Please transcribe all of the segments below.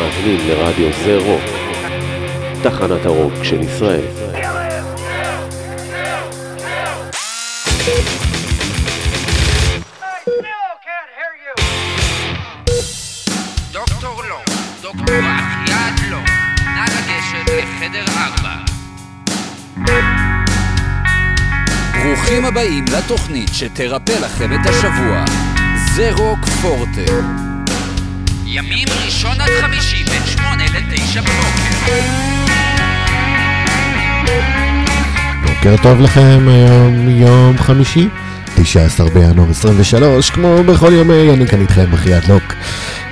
מאזינים לרדיו זה רוק, תחנת הרוק של ישראל. דוקטור לא, דוקטורט, יד לא, נא לגשת לחדר ארבע. ברוכים הבאים לתוכנית שתרפא לכם את השבוע. זה רוק פורטה. ימים ראשון עד חמישי בין שמונה לתשע בבוקר. בוקר טוב לכם, היום יום חמישי, 19 בינואר 23, כמו בכל יומי, אני כאן איתכם בחיית לוק,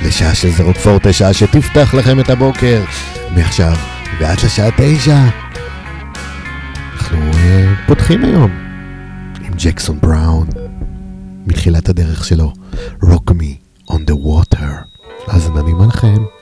לשעה של זרוק פורטה, שעה שתפתח לכם את הבוקר, מעכשיו ועד לשעה תשע. אנחנו uh, פותחים היום עם ג'קסון בראון, מתחילת הדרך שלו, Rock Me on the Water. אז נעימה לכם.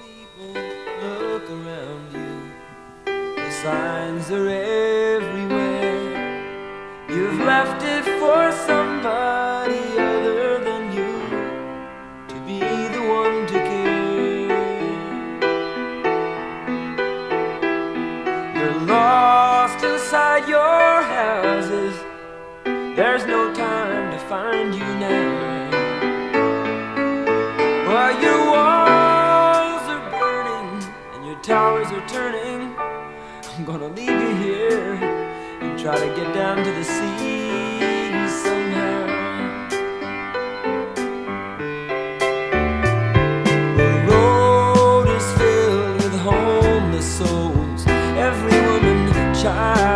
I'm gonna leave you here and try to get down to the sea somehow. The road is filled with homeless souls, every woman, child,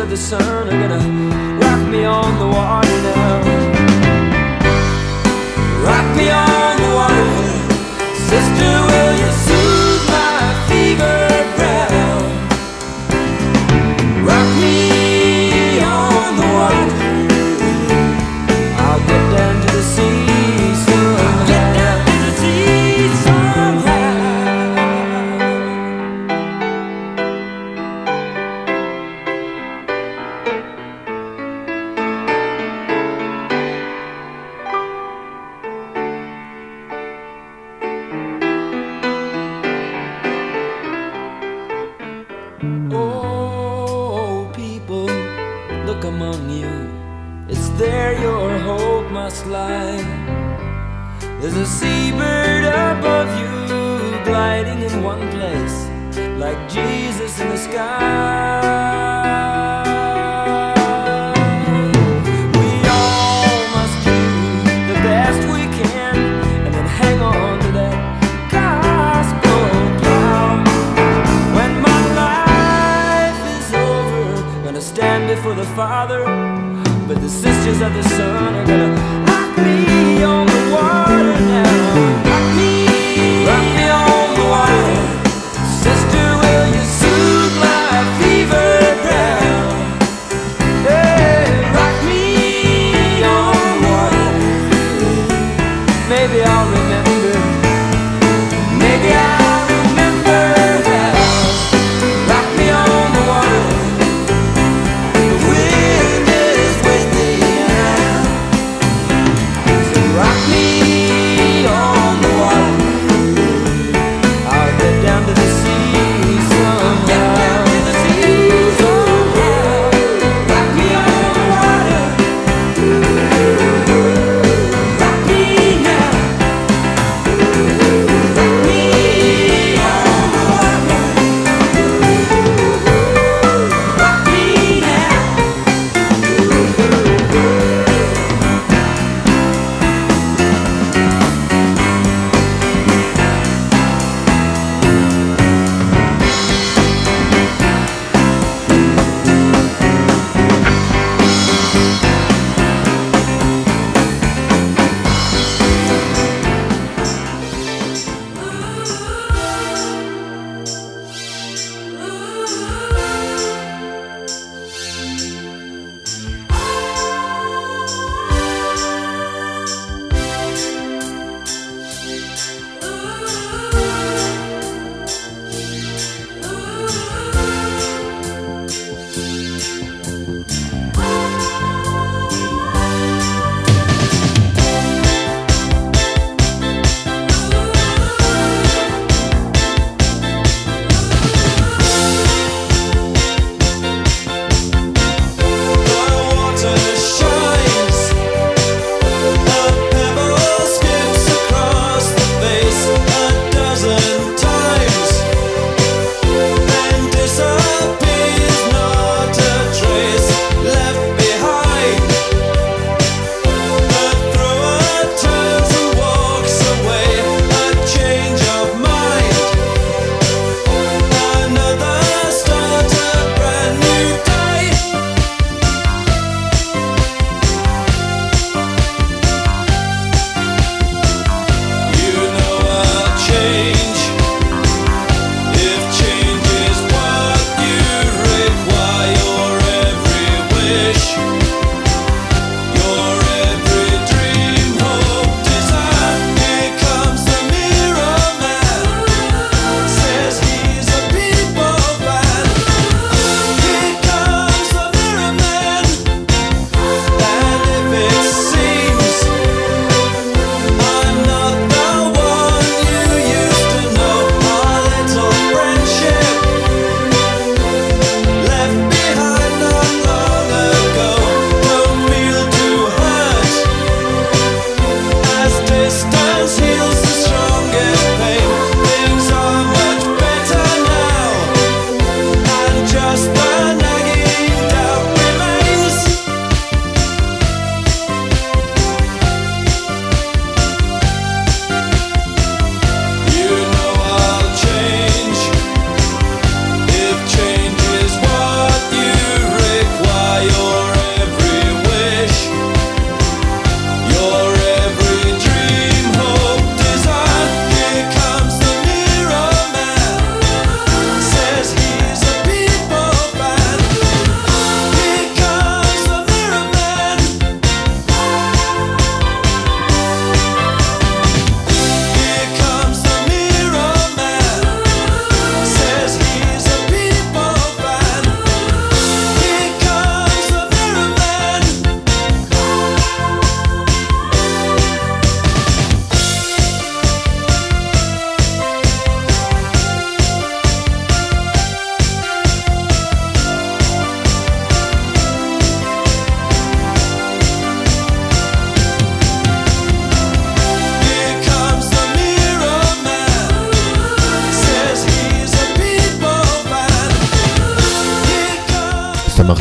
of the sun are gonna rock me on the water now.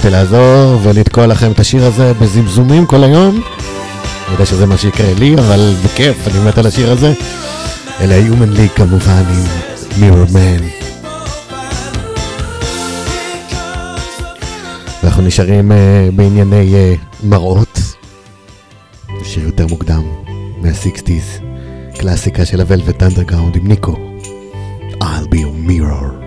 לעזור ולתקוע לכם את השיר הזה בזמזומים כל היום. אני יודע שזה מה שיקרה לי, אבל בכיף, אני מת על השיר הזה. אלה ה-Human League כמובן עם Mirror Man. ואנחנו נשארים uh, בענייני uh, מראות. שיר יותר מוקדם, מה-60's, קלאסיקה של ה-Velvet Underground עם ניקו. I'll be a mirror.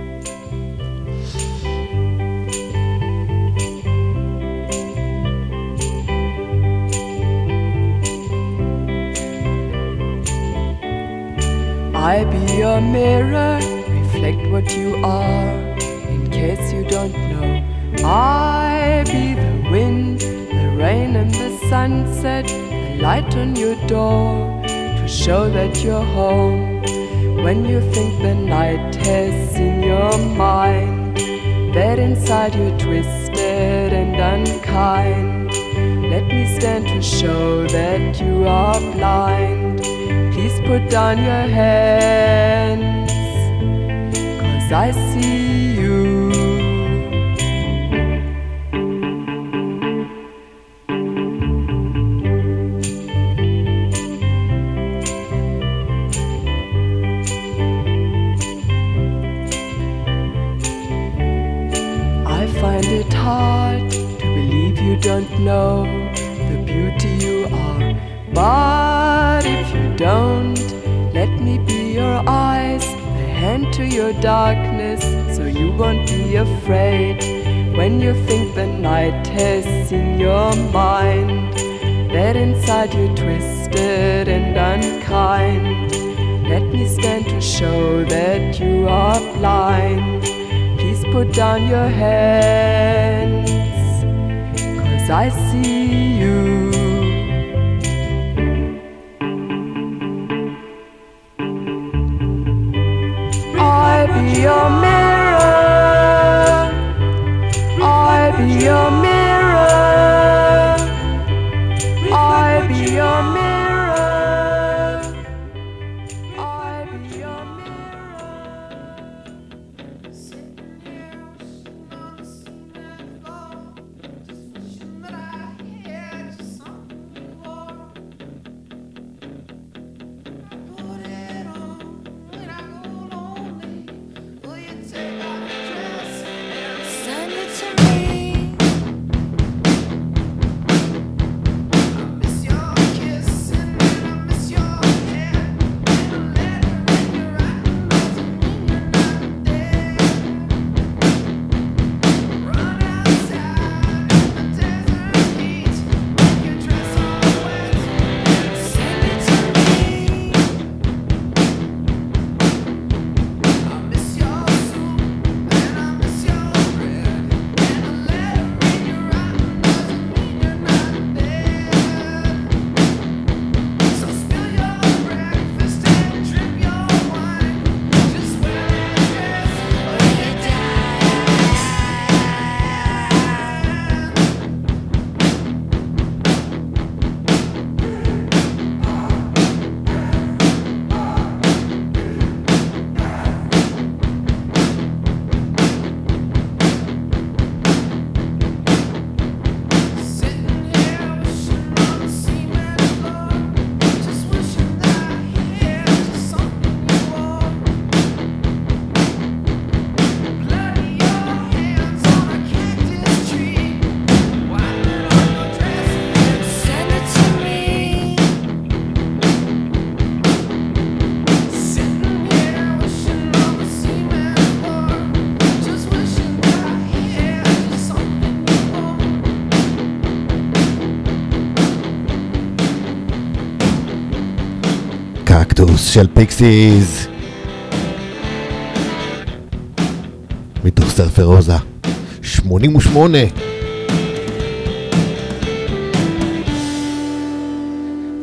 Mirror, reflect what you are. In case you don't know, I be the wind, the rain, and the sunset, the light on your door to show that you're home. When you think the night has in your mind, that inside you're twisted and unkind. Let me stand to show that you are blind. Put down your hands, cause I see darkness, so you won't be afraid. When you think the night has in your mind, that inside you're twisted and unkind. Let me stand to show that you are blind. Please put down your hands, cause I see you. Cactus של Pixies. מתוך Surfer Rosa. 88.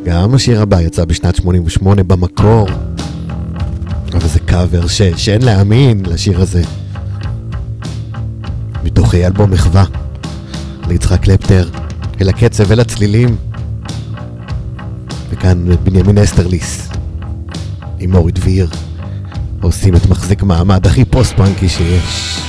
גם השיר הבא יצא בשנת 88 במקור. אבל זה קאבר ש... שאין להאמין לשיר הזה. מתוך אלבום מחווה. ליצחק קלפטר. אל הקצב, אל הצלילים. וכאן בנימין אסתרליס. עם אורי דביר. עושים את מחזיק מעמד הכי פוסט-פאנקי שיש.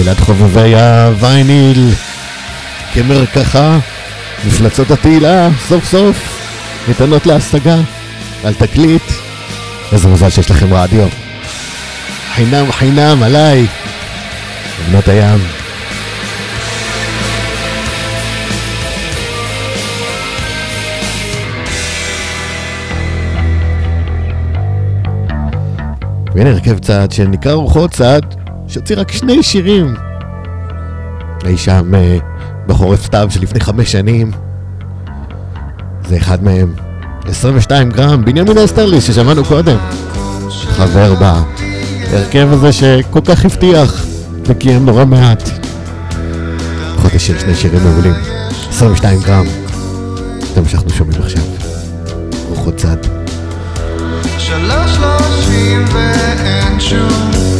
מקהלת חובבי הווייניל, כמרקחה, מפלצות התהילה, סוף סוף, ניתנות להשגה, על תקליט. איזה מזל שיש לכם רדיו. חינם חינם עליי, בנות הים. והנה הרכב צעד שנקרא רוחות צעד, שהוציא רק שני שירים. אי שם אה, בחורף סתיו שלפני חמש שנים. זה אחד מהם. 22 גרם, בנימין אסטרליס ששמענו קודם. חבר בהרכב הזה שכל כך הבטיח וקיים נורא מעט. לפחות השאיר שני שירים מעולים. 22 גרם. זה מה שאנחנו שומעים עכשיו. רוחות צד. שלוש שלושים ואין שום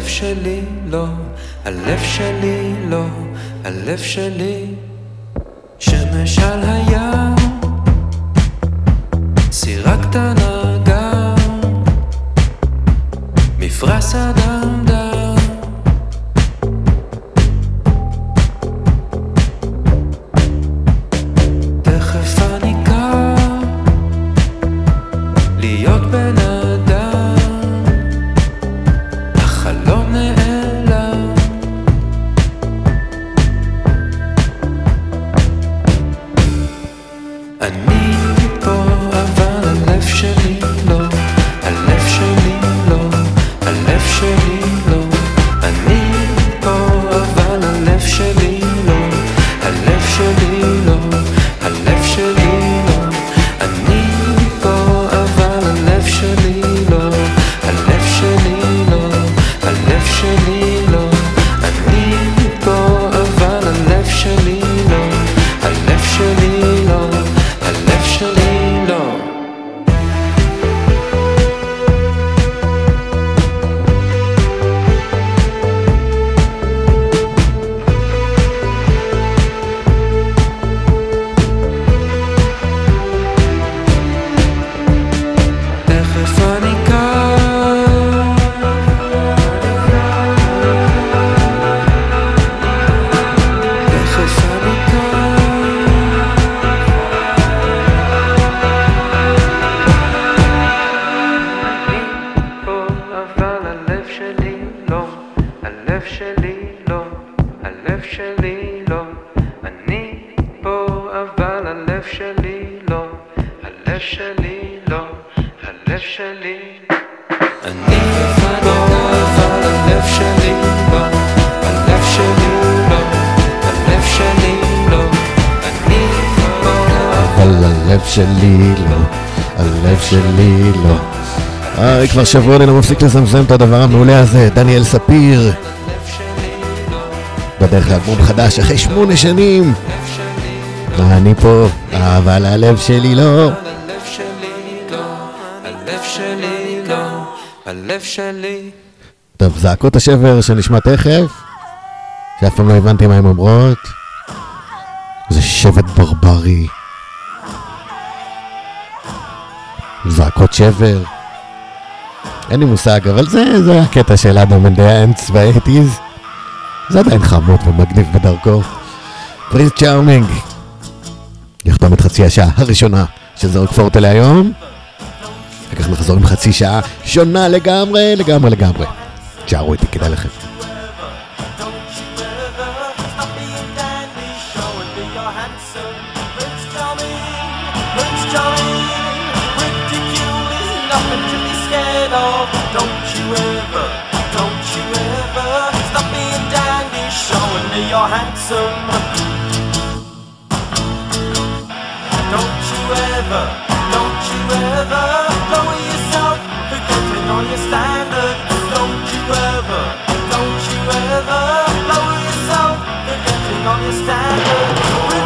הלב שלי לא, הלב שלי לא, הלב שלי. שמש על הים, כבר שבוע אני לא מפסיק לזמזם את הדבר המעולה הזה, דניאל ספיר. בדרך לאלבום חדש אחרי שמונה שנים. ואני פה, אבל הלב שלי לא. טוב, זעקות השבר שנשמע תכף, שאף פעם לא הבנתי מה הן אומרות. זה שבט ברברי. זעקות שבר. אין לי מושג, אבל זה, זה הקטע של Adam and the Ants מהאייטיז. זה עדיין חמוד ומגניב בדרכו. Prince Charming. יחתום את חצי השעה הראשונה של זה רוק פורטה להיום. אחר כך נחזור עם חצי שעה שונה לגמרי, לגמרי, לגמרי. תשארו איתי, כדאי לכם. Handsome. Don't you ever, don't you ever lower yourself, forgetting all your standards. Don't you ever, don't you ever lower yourself, forgetting all your standards.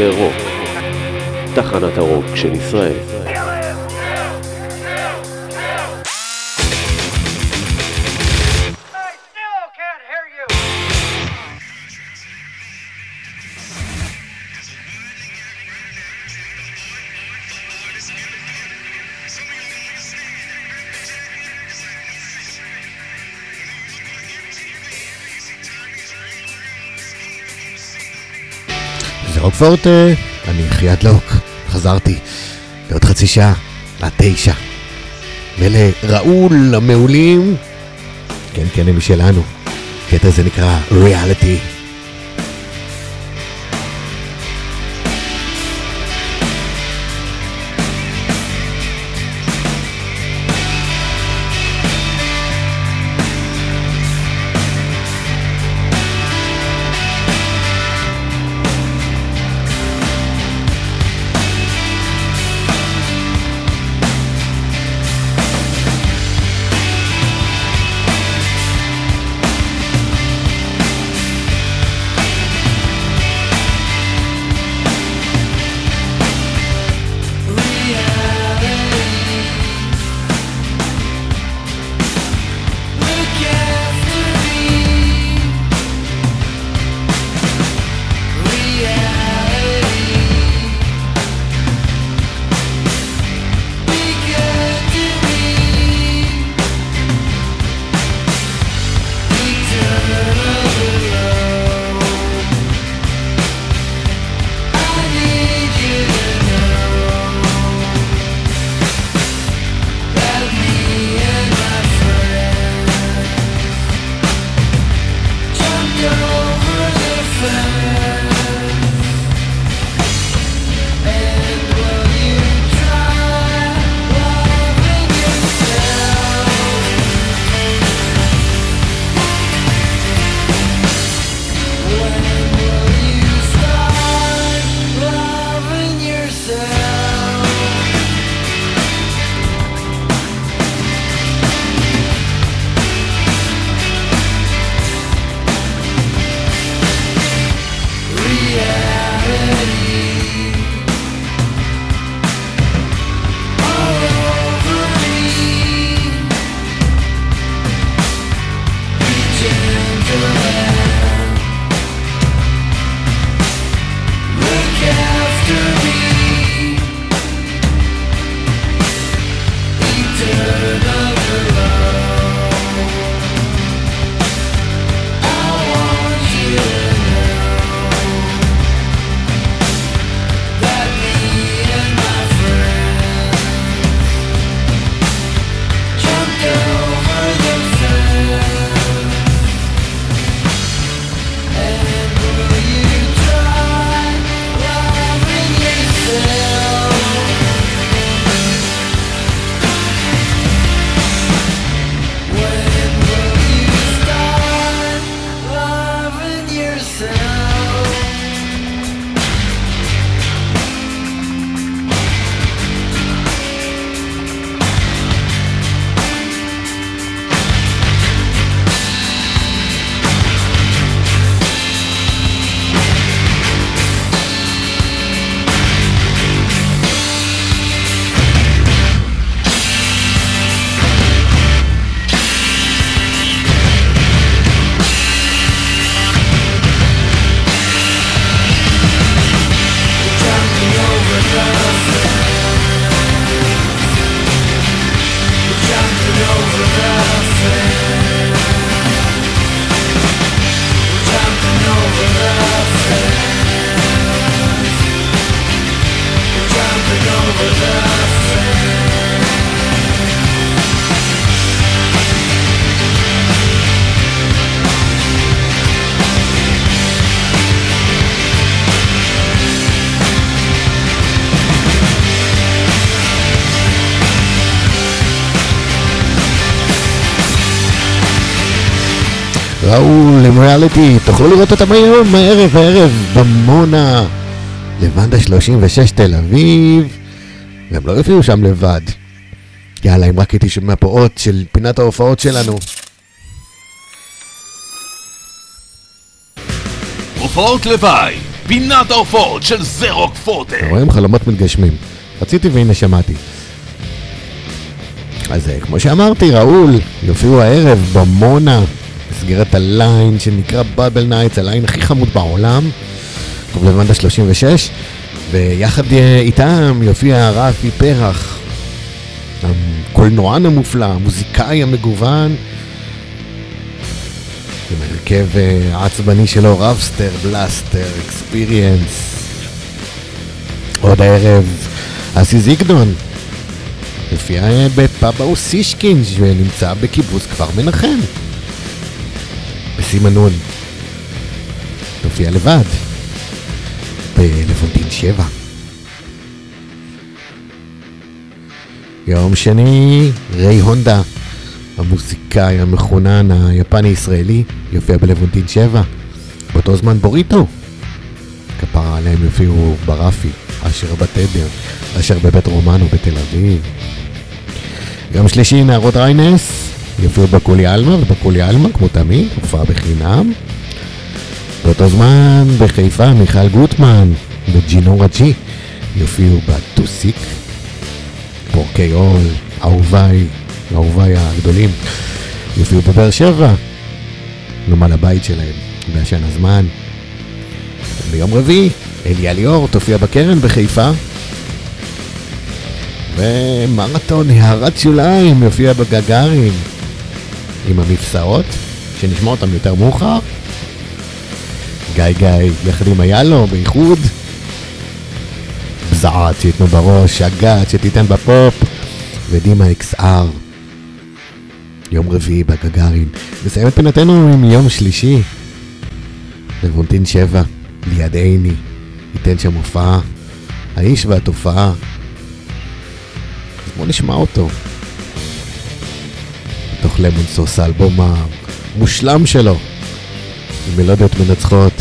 זה רוק, תחנת הרוק של ישראל. פורטה, אני חייאת לוק, חזרתי לעוד חצי שעה, לתשע. ולראול המעולים, כן כן הם משלנו, הקטע הזה נקרא ריאליטי. ריאליטי, תוכלו לראות אותם היום, הערב, הערב, במונה, לבנדה 36 תל אביב, והם לא יופיעו שם לבד. יאללה, אם רק הייתי שומע פה אות של פינת ההופעות שלנו. הופעות לוואי, פינת ההופעות של זרוק פורטה. אתם רואים חלומות מתגשמים. רציתי והנה שמעתי. אז אה, כמו שאמרתי, ראול, יופיעו הערב במונה, במסגרת הליין שנקרא Babel Nights, הליין הכי חמוד בעולם, קרוב לבנדה 36, ויחד אה, איתם יופיע רפי פרח, הקולנוען המופלא, המוזיקאי המגוון, עם ההרכב אה, העצבני שלו, Rabster, Blaster, Experience. עוד הערב, אסי זיגדון, יופיע אה, בפאב האוסישקין, שנמצא בקיבוץ כפר מנחם. בסימנון. יופיע לבד. בלוונטין 7. יום שני, ריי הונדה, המוזיקאי המחונן היפני-ישראלי, יופיע בלוונטין 7. באותו זמן בוריטו. כפרה עליהם יופיעו ברפי, אשר בתדר, אשר בבית רומנו בתל אביב. יום שלישי, נערות ריינס, יופיעו בקולי עלמה, ובקולי עלמה, כמו תמיד, הופעה בחינם. באותו זמן, בחיפה, מיכל גוטמן, בג'ינורה ג'י, יופיעו בטוסיק. פורקי עול, אהוביי, אהוביי הגדולים, יופיעו בבאר שבע, נמל הבית שלהם, בעשן הזמן. ביום רביעי, אליה ליאור תופיע בקרן בחיפה. ומרתון הערת שוליים יופיע בגגארים עם המפסעות, שנשמע אותם יותר מאוחר. גיא גיא יחד עם היאלו באיחוד. בזעת שייתנו בראש, אגת שתיתן בפופ, ודימה XR. יום רביעי בגגארין. נסיים את פינתנו עם יום שלישי. לבונטין 7, ליד עיני. ייתן שם הופעה. האיש והתופעה. אז בואו נשמע אותו. בתוך למון סוס, האלבום המושלם שלו. עם מלודיות מנצחות.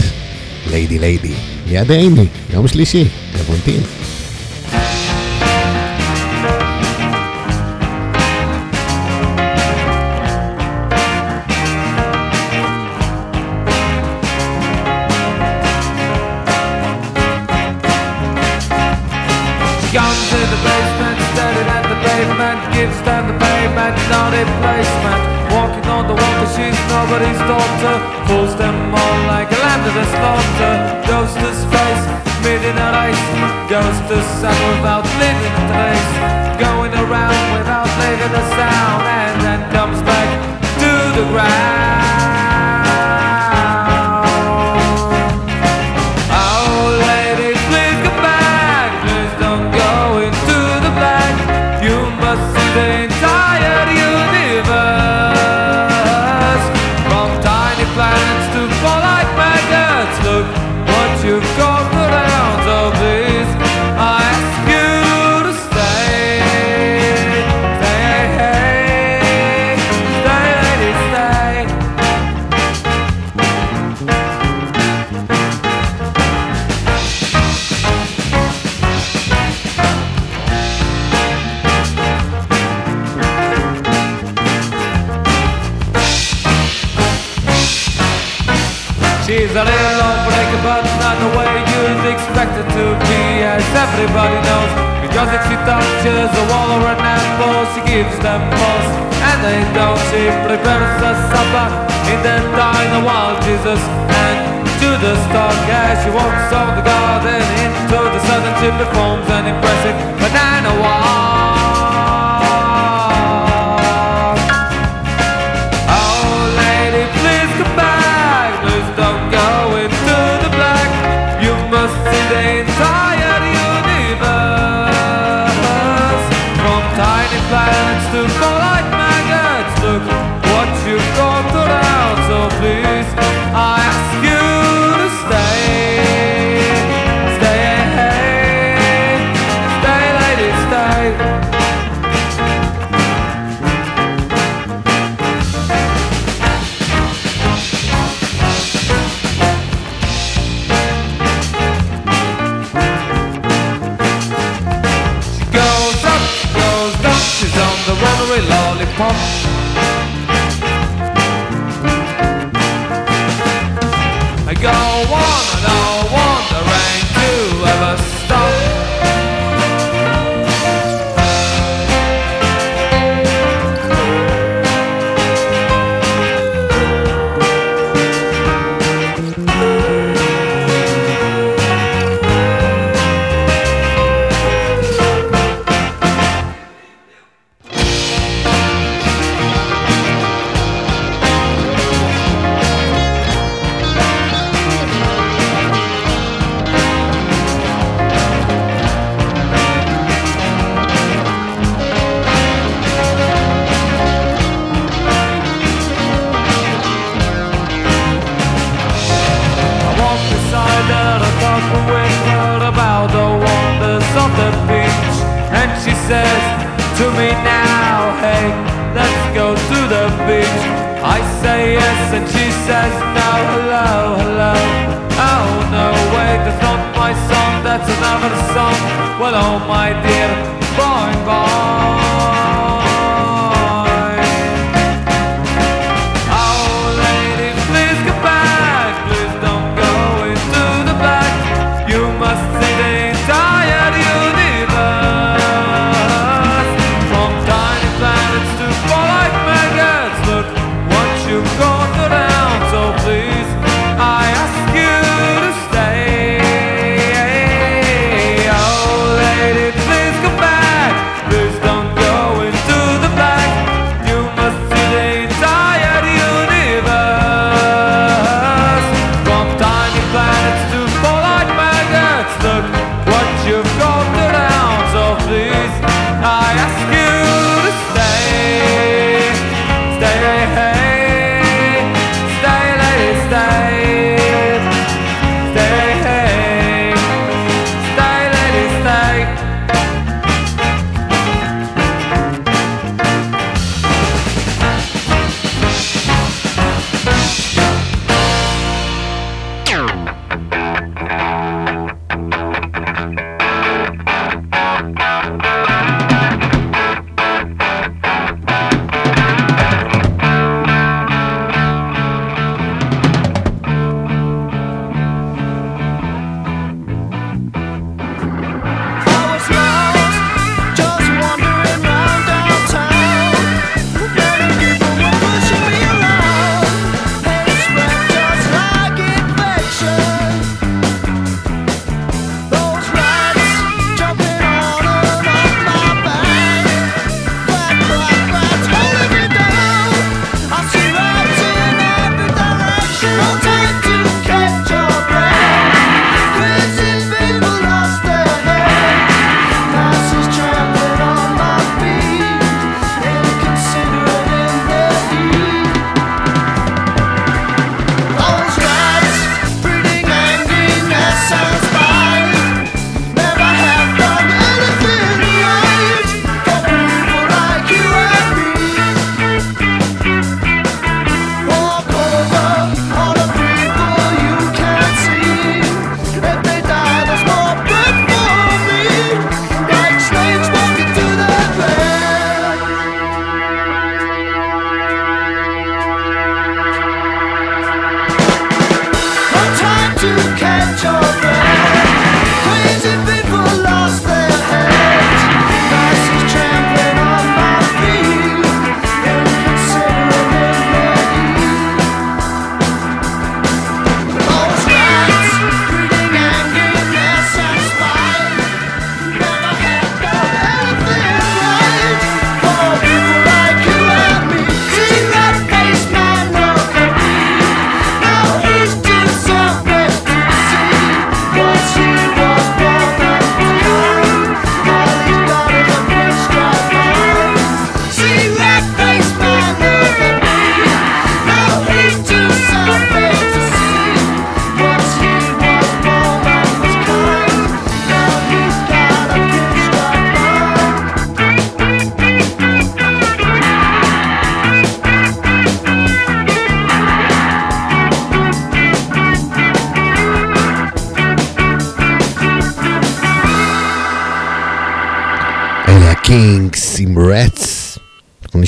ליידי ליידי. ליד עיני, יום שלישי, לבונטין. Nobody's daughter Pulls them all like a lamb to the slaughter. Goes to space, mid in a race. Goes to sun without leaving a trace Going around without leaving a sound. And then comes back to the ground them pulse, and they don't. She prepares a supper in the diner while Jesus and to the stock as she walks off the garden into the southern. She performs an impressive banana walk. on the beach and she says to me now, hey, let's go to the beach. I say yes and she says no, hello, hello. Oh no, wait, that's not my song, that's another song. Well, oh my dear.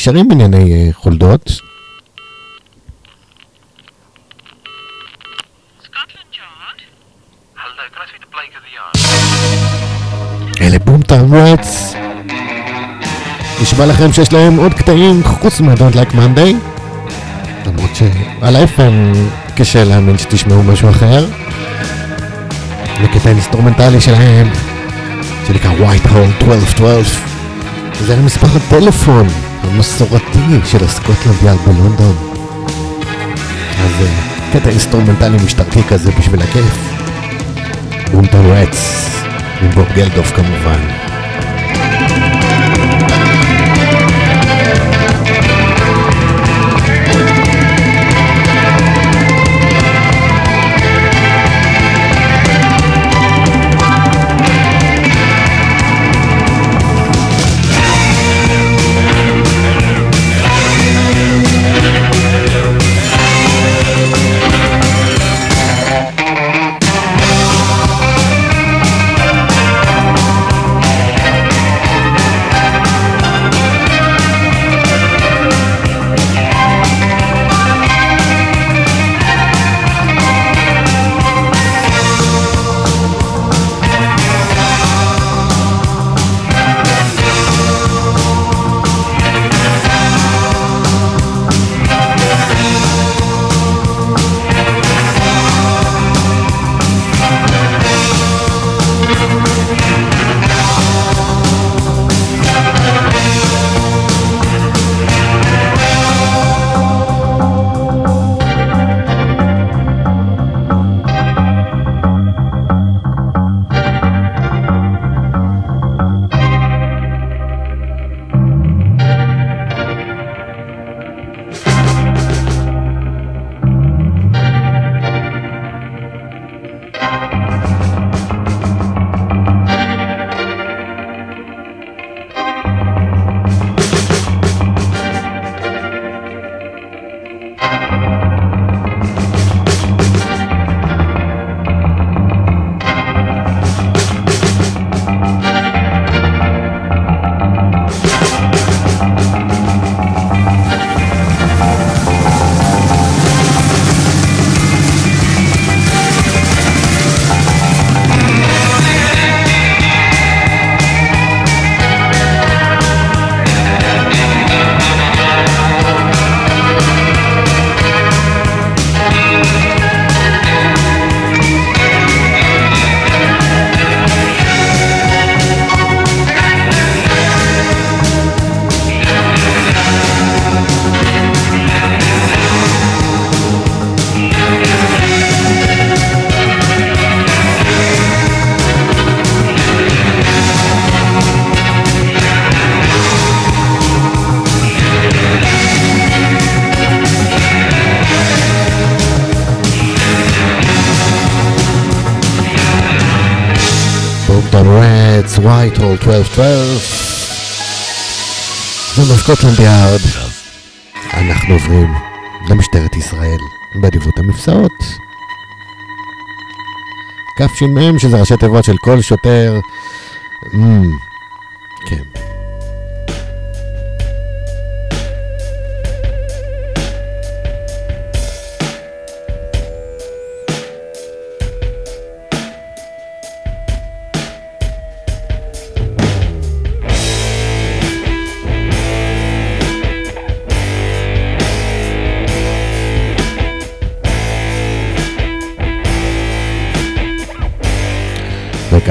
נשארים בענייני אה, חולדות. אלה Boomtown Rats. נשבע לכם שיש להם עוד קטעים חוץ מה- Don't Like Mondays. למרות שעל ה-FM קשה להאמין שתשמעו משהו אחר. וקטע אינסטרומנטלי שלהם, שנקרא Whitehall 1212. זה היה מספר הטלפון המסורתי של הסקוטלנד יארד בלונדון. אז אה, קטע אינסטרומנטלי משטרתי כזה בשביל הכיף. Boomtown Rats, עם בוב גלדוף כמובן. ווייט הול 1212. ובסקוטלנד יארד אנחנו עוברים למשטרת ישראל באדיבות המבצעות. כ"ש שזה ראשי תיבות של כל שוטר. אמ, כן.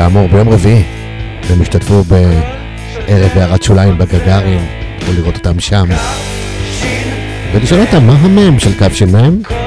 וכאמור, ביום רביעי הם השתתפו בערב הערת שוליים בגגארין, תוכלו לראות אותם שם. ולשאול אותם מה המם של קו מהם.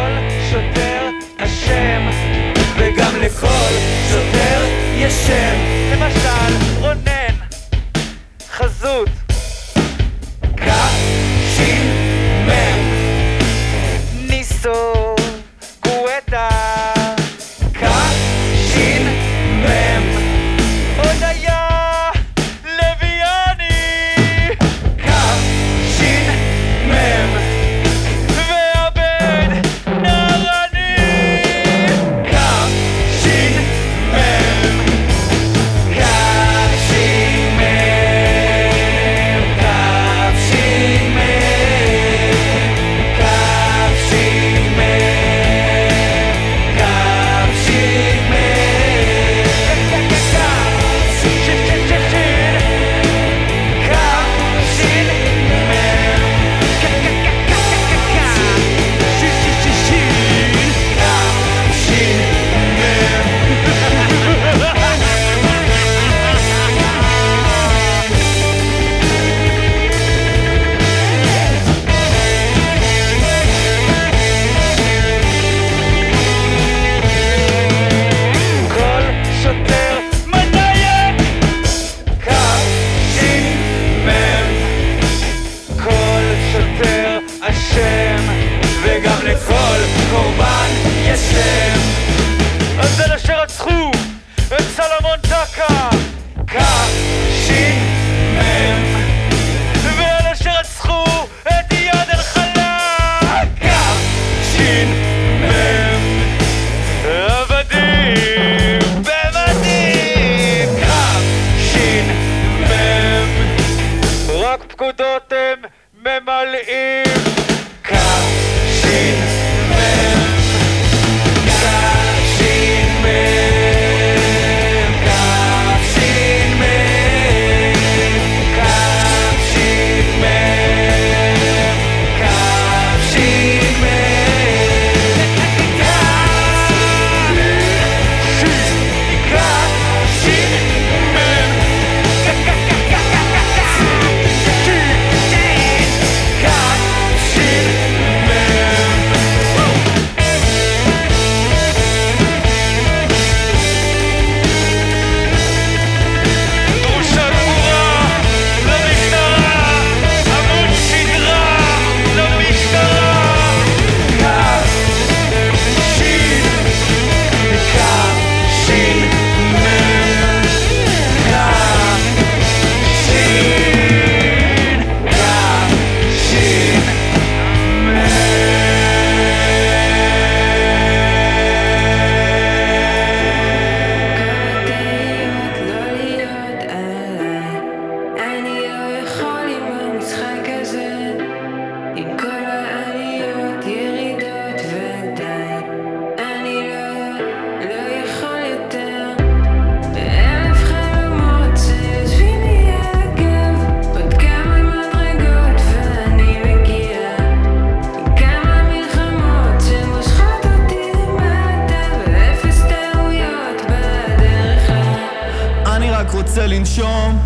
לנשום.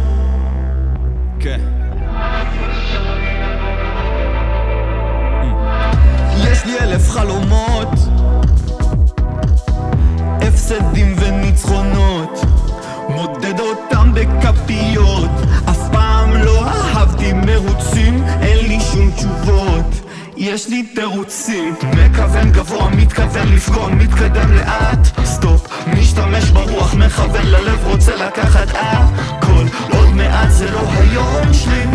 כן. יש לי אלף חלומות, הפסדים וניצחונות, מודד אותם בכפיות. אף פעם לא אהבתי מרוצים, אין לי שום תשובות. יש לי תירוצים, מכוון גבוה, מתכוון לפגוע, מתקדם לאט, משתמש ברוח, מכוון ללב, רוצה לקחת הכל, עוד מעט זה לא היום שלי,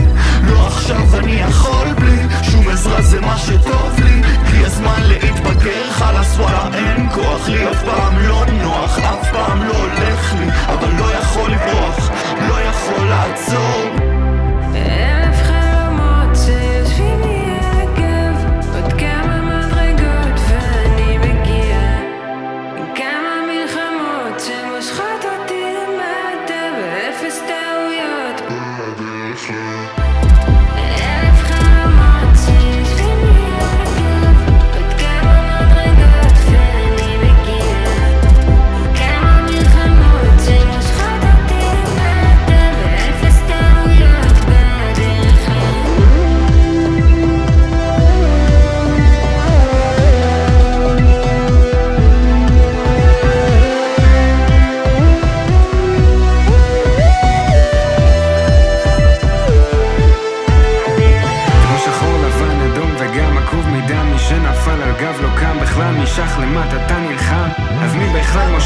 לא עכשיו אני יכול בלי, שום עזרה זה מה שטוב לי, כי הזמן להתבגר, חלאס וואלה אין כוח לי, אף פעם לא נוח, אף פעם לא הולך לי, אבל לא יכול לברוח, לא יכול לעצור.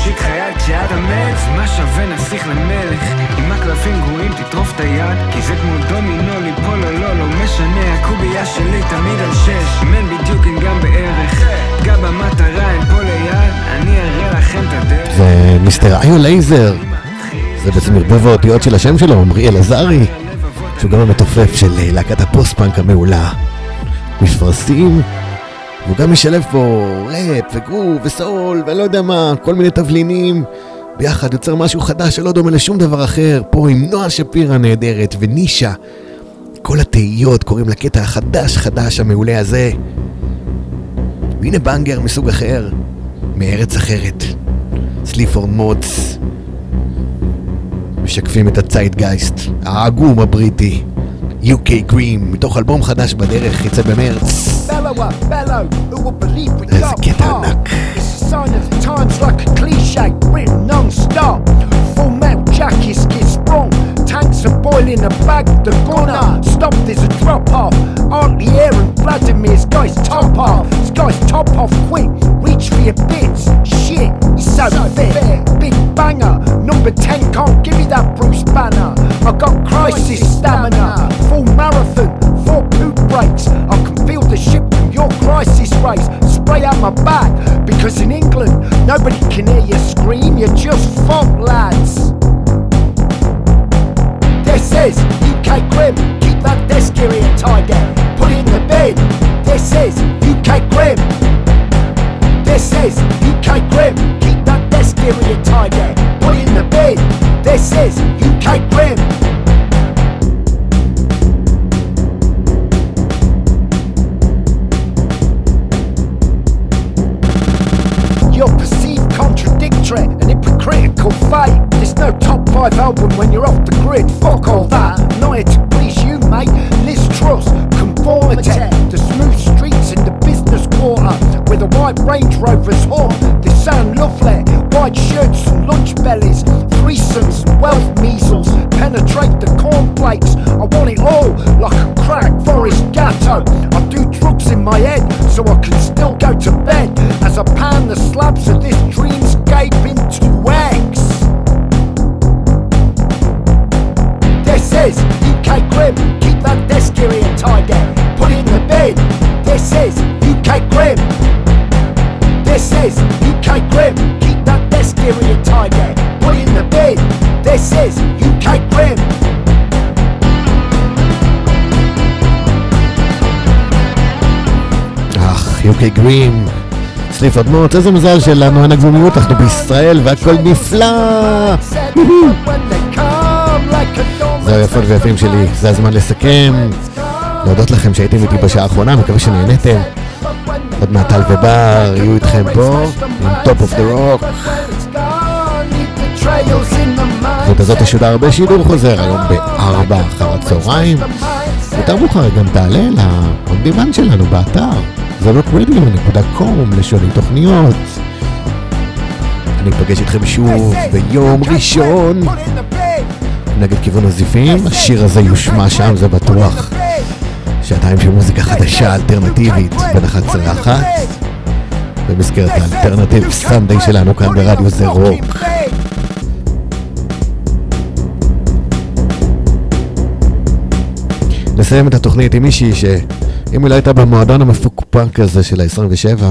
בכלל מושיט חייל כשאדם מת מה שווה נסיך למלך עם הקלפים גרועים תטרוף את היד כי זה כמו דומינו ליפול או לא לא משנה הקובייה שלי תמיד על שש אם אין בדיוק אין גם בערך גע במטרה אין פה ליד אני אראה לכם את הדרך זה Mister Aio Lazer. זה בעצם ערבוב האותיות של השם שלו, עמרי אלעזרי, שהוא גם המתופף של אה, להקת הפוסט-פאנק המעולה. מפרשים, והוא גם משלב פה ראפ וגרוב וסול ולא יודע מה, כל מיני תבלינים. ביחד יוצר משהו חדש שלא דומה לשום דבר אחר, פה עם נועה שפירא הנהדרת ונישה. כל התהיות קוראים לקטע החדש חדש המעולה הזה. והנה בנגר מסוג אחר, מארץ אחרת. סליפורד מודס. משקפים את הציידגייסט, העגום הבריטי. UK גרים, מתוך אלבום חדש בדרך, יצא במרץ. follower, bellow, who will believe we Let's get on It's a sign of the times like a cliche, written non-stop. Full metal jackets get sprung, tanks are boiling a bag, the gunner. Stop, there's a drop off. Aren't the air and Vladimir's guys top off. This guy's top off quick, reach for your bits. Shit, he's so, so fit. Big banger, number 10 can't give me that Bruce Banner. I got crisis stamina, full marathon, full poop breaks. I can feel the ship from your crisis race spray out my back because in England nobody can hear you scream. You're just funk lads. This is UK Grim. Keep that desk area tidy. Put it in the bin. This is UK Grim. This is UK Grim. Keep that desk area tidy. Put it in the bin. This is UK Grim. Five album when you're off the grid. Fuck all that. Not here to please you, mate. Liz Truss, conformity. The smooth streets in the business quarter with the white Range Rovers hot. They sound lovely. White shirts and lunch bellies. Threesomes and wealth measles. Penetrate the cornflakes. I want it all like a crack forest gatto. I do drugs in my head so I can still go to bed as I pan the slabs of this dreamscape into is UK Grim. Keep that desk area tidy. Put it in the bin. This is UK Grim. This is UK Grim. Keep that desk area tidy. Put it in the bin. This is UK Grim. אך, יוקי גרים, סליף אדמות, איזה מזל שלנו, אין הגזומיות, אנחנו בישראל והכל נפלא! זהו יפות ויפים שלי, זה הזמן לסכם. להודות לכם שהייתם איתי בשעה האחרונה, מקווה שנהנתם. עוד מעט טל ובר יהיו איתכם פה, עם Top of the Rock. השעה הזאת תשודר בשידור חוזר היום בארבע אחר הצהריים. יותר מאוחר גם תעלה ל on demand שלנו באתר. זה rockradio.com לשוני תוכניות. אני אפגש איתכם שוב ביום ראשון נגד כיוון הזיפים, השיר הזה יושמע שם זה בטוח. שעתיים של מוזיקה חדשה אלטרנטיבית בין 11 ל-1 במסגרת האלטרנטיב סנדיי שלנו כאן ברדיו זה רוק. נסיים את התוכנית עם מישהי שאם היא לא הייתה במועדון המפוקפק הזה של ה-27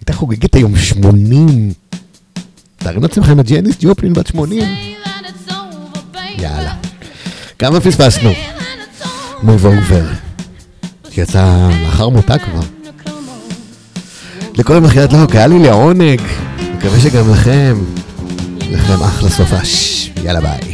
הייתה חוגגת היום 80 תארים לעצמכם את ג'ניס ג'ופלין בת 80 יאללה. כמה פספסנו? Move Over שיצא לאחר מותה כבר. לכולם אחיעד לוק היה לי לעונג. מקווה שגם לכם לכם אחלה סופש יאללה ביי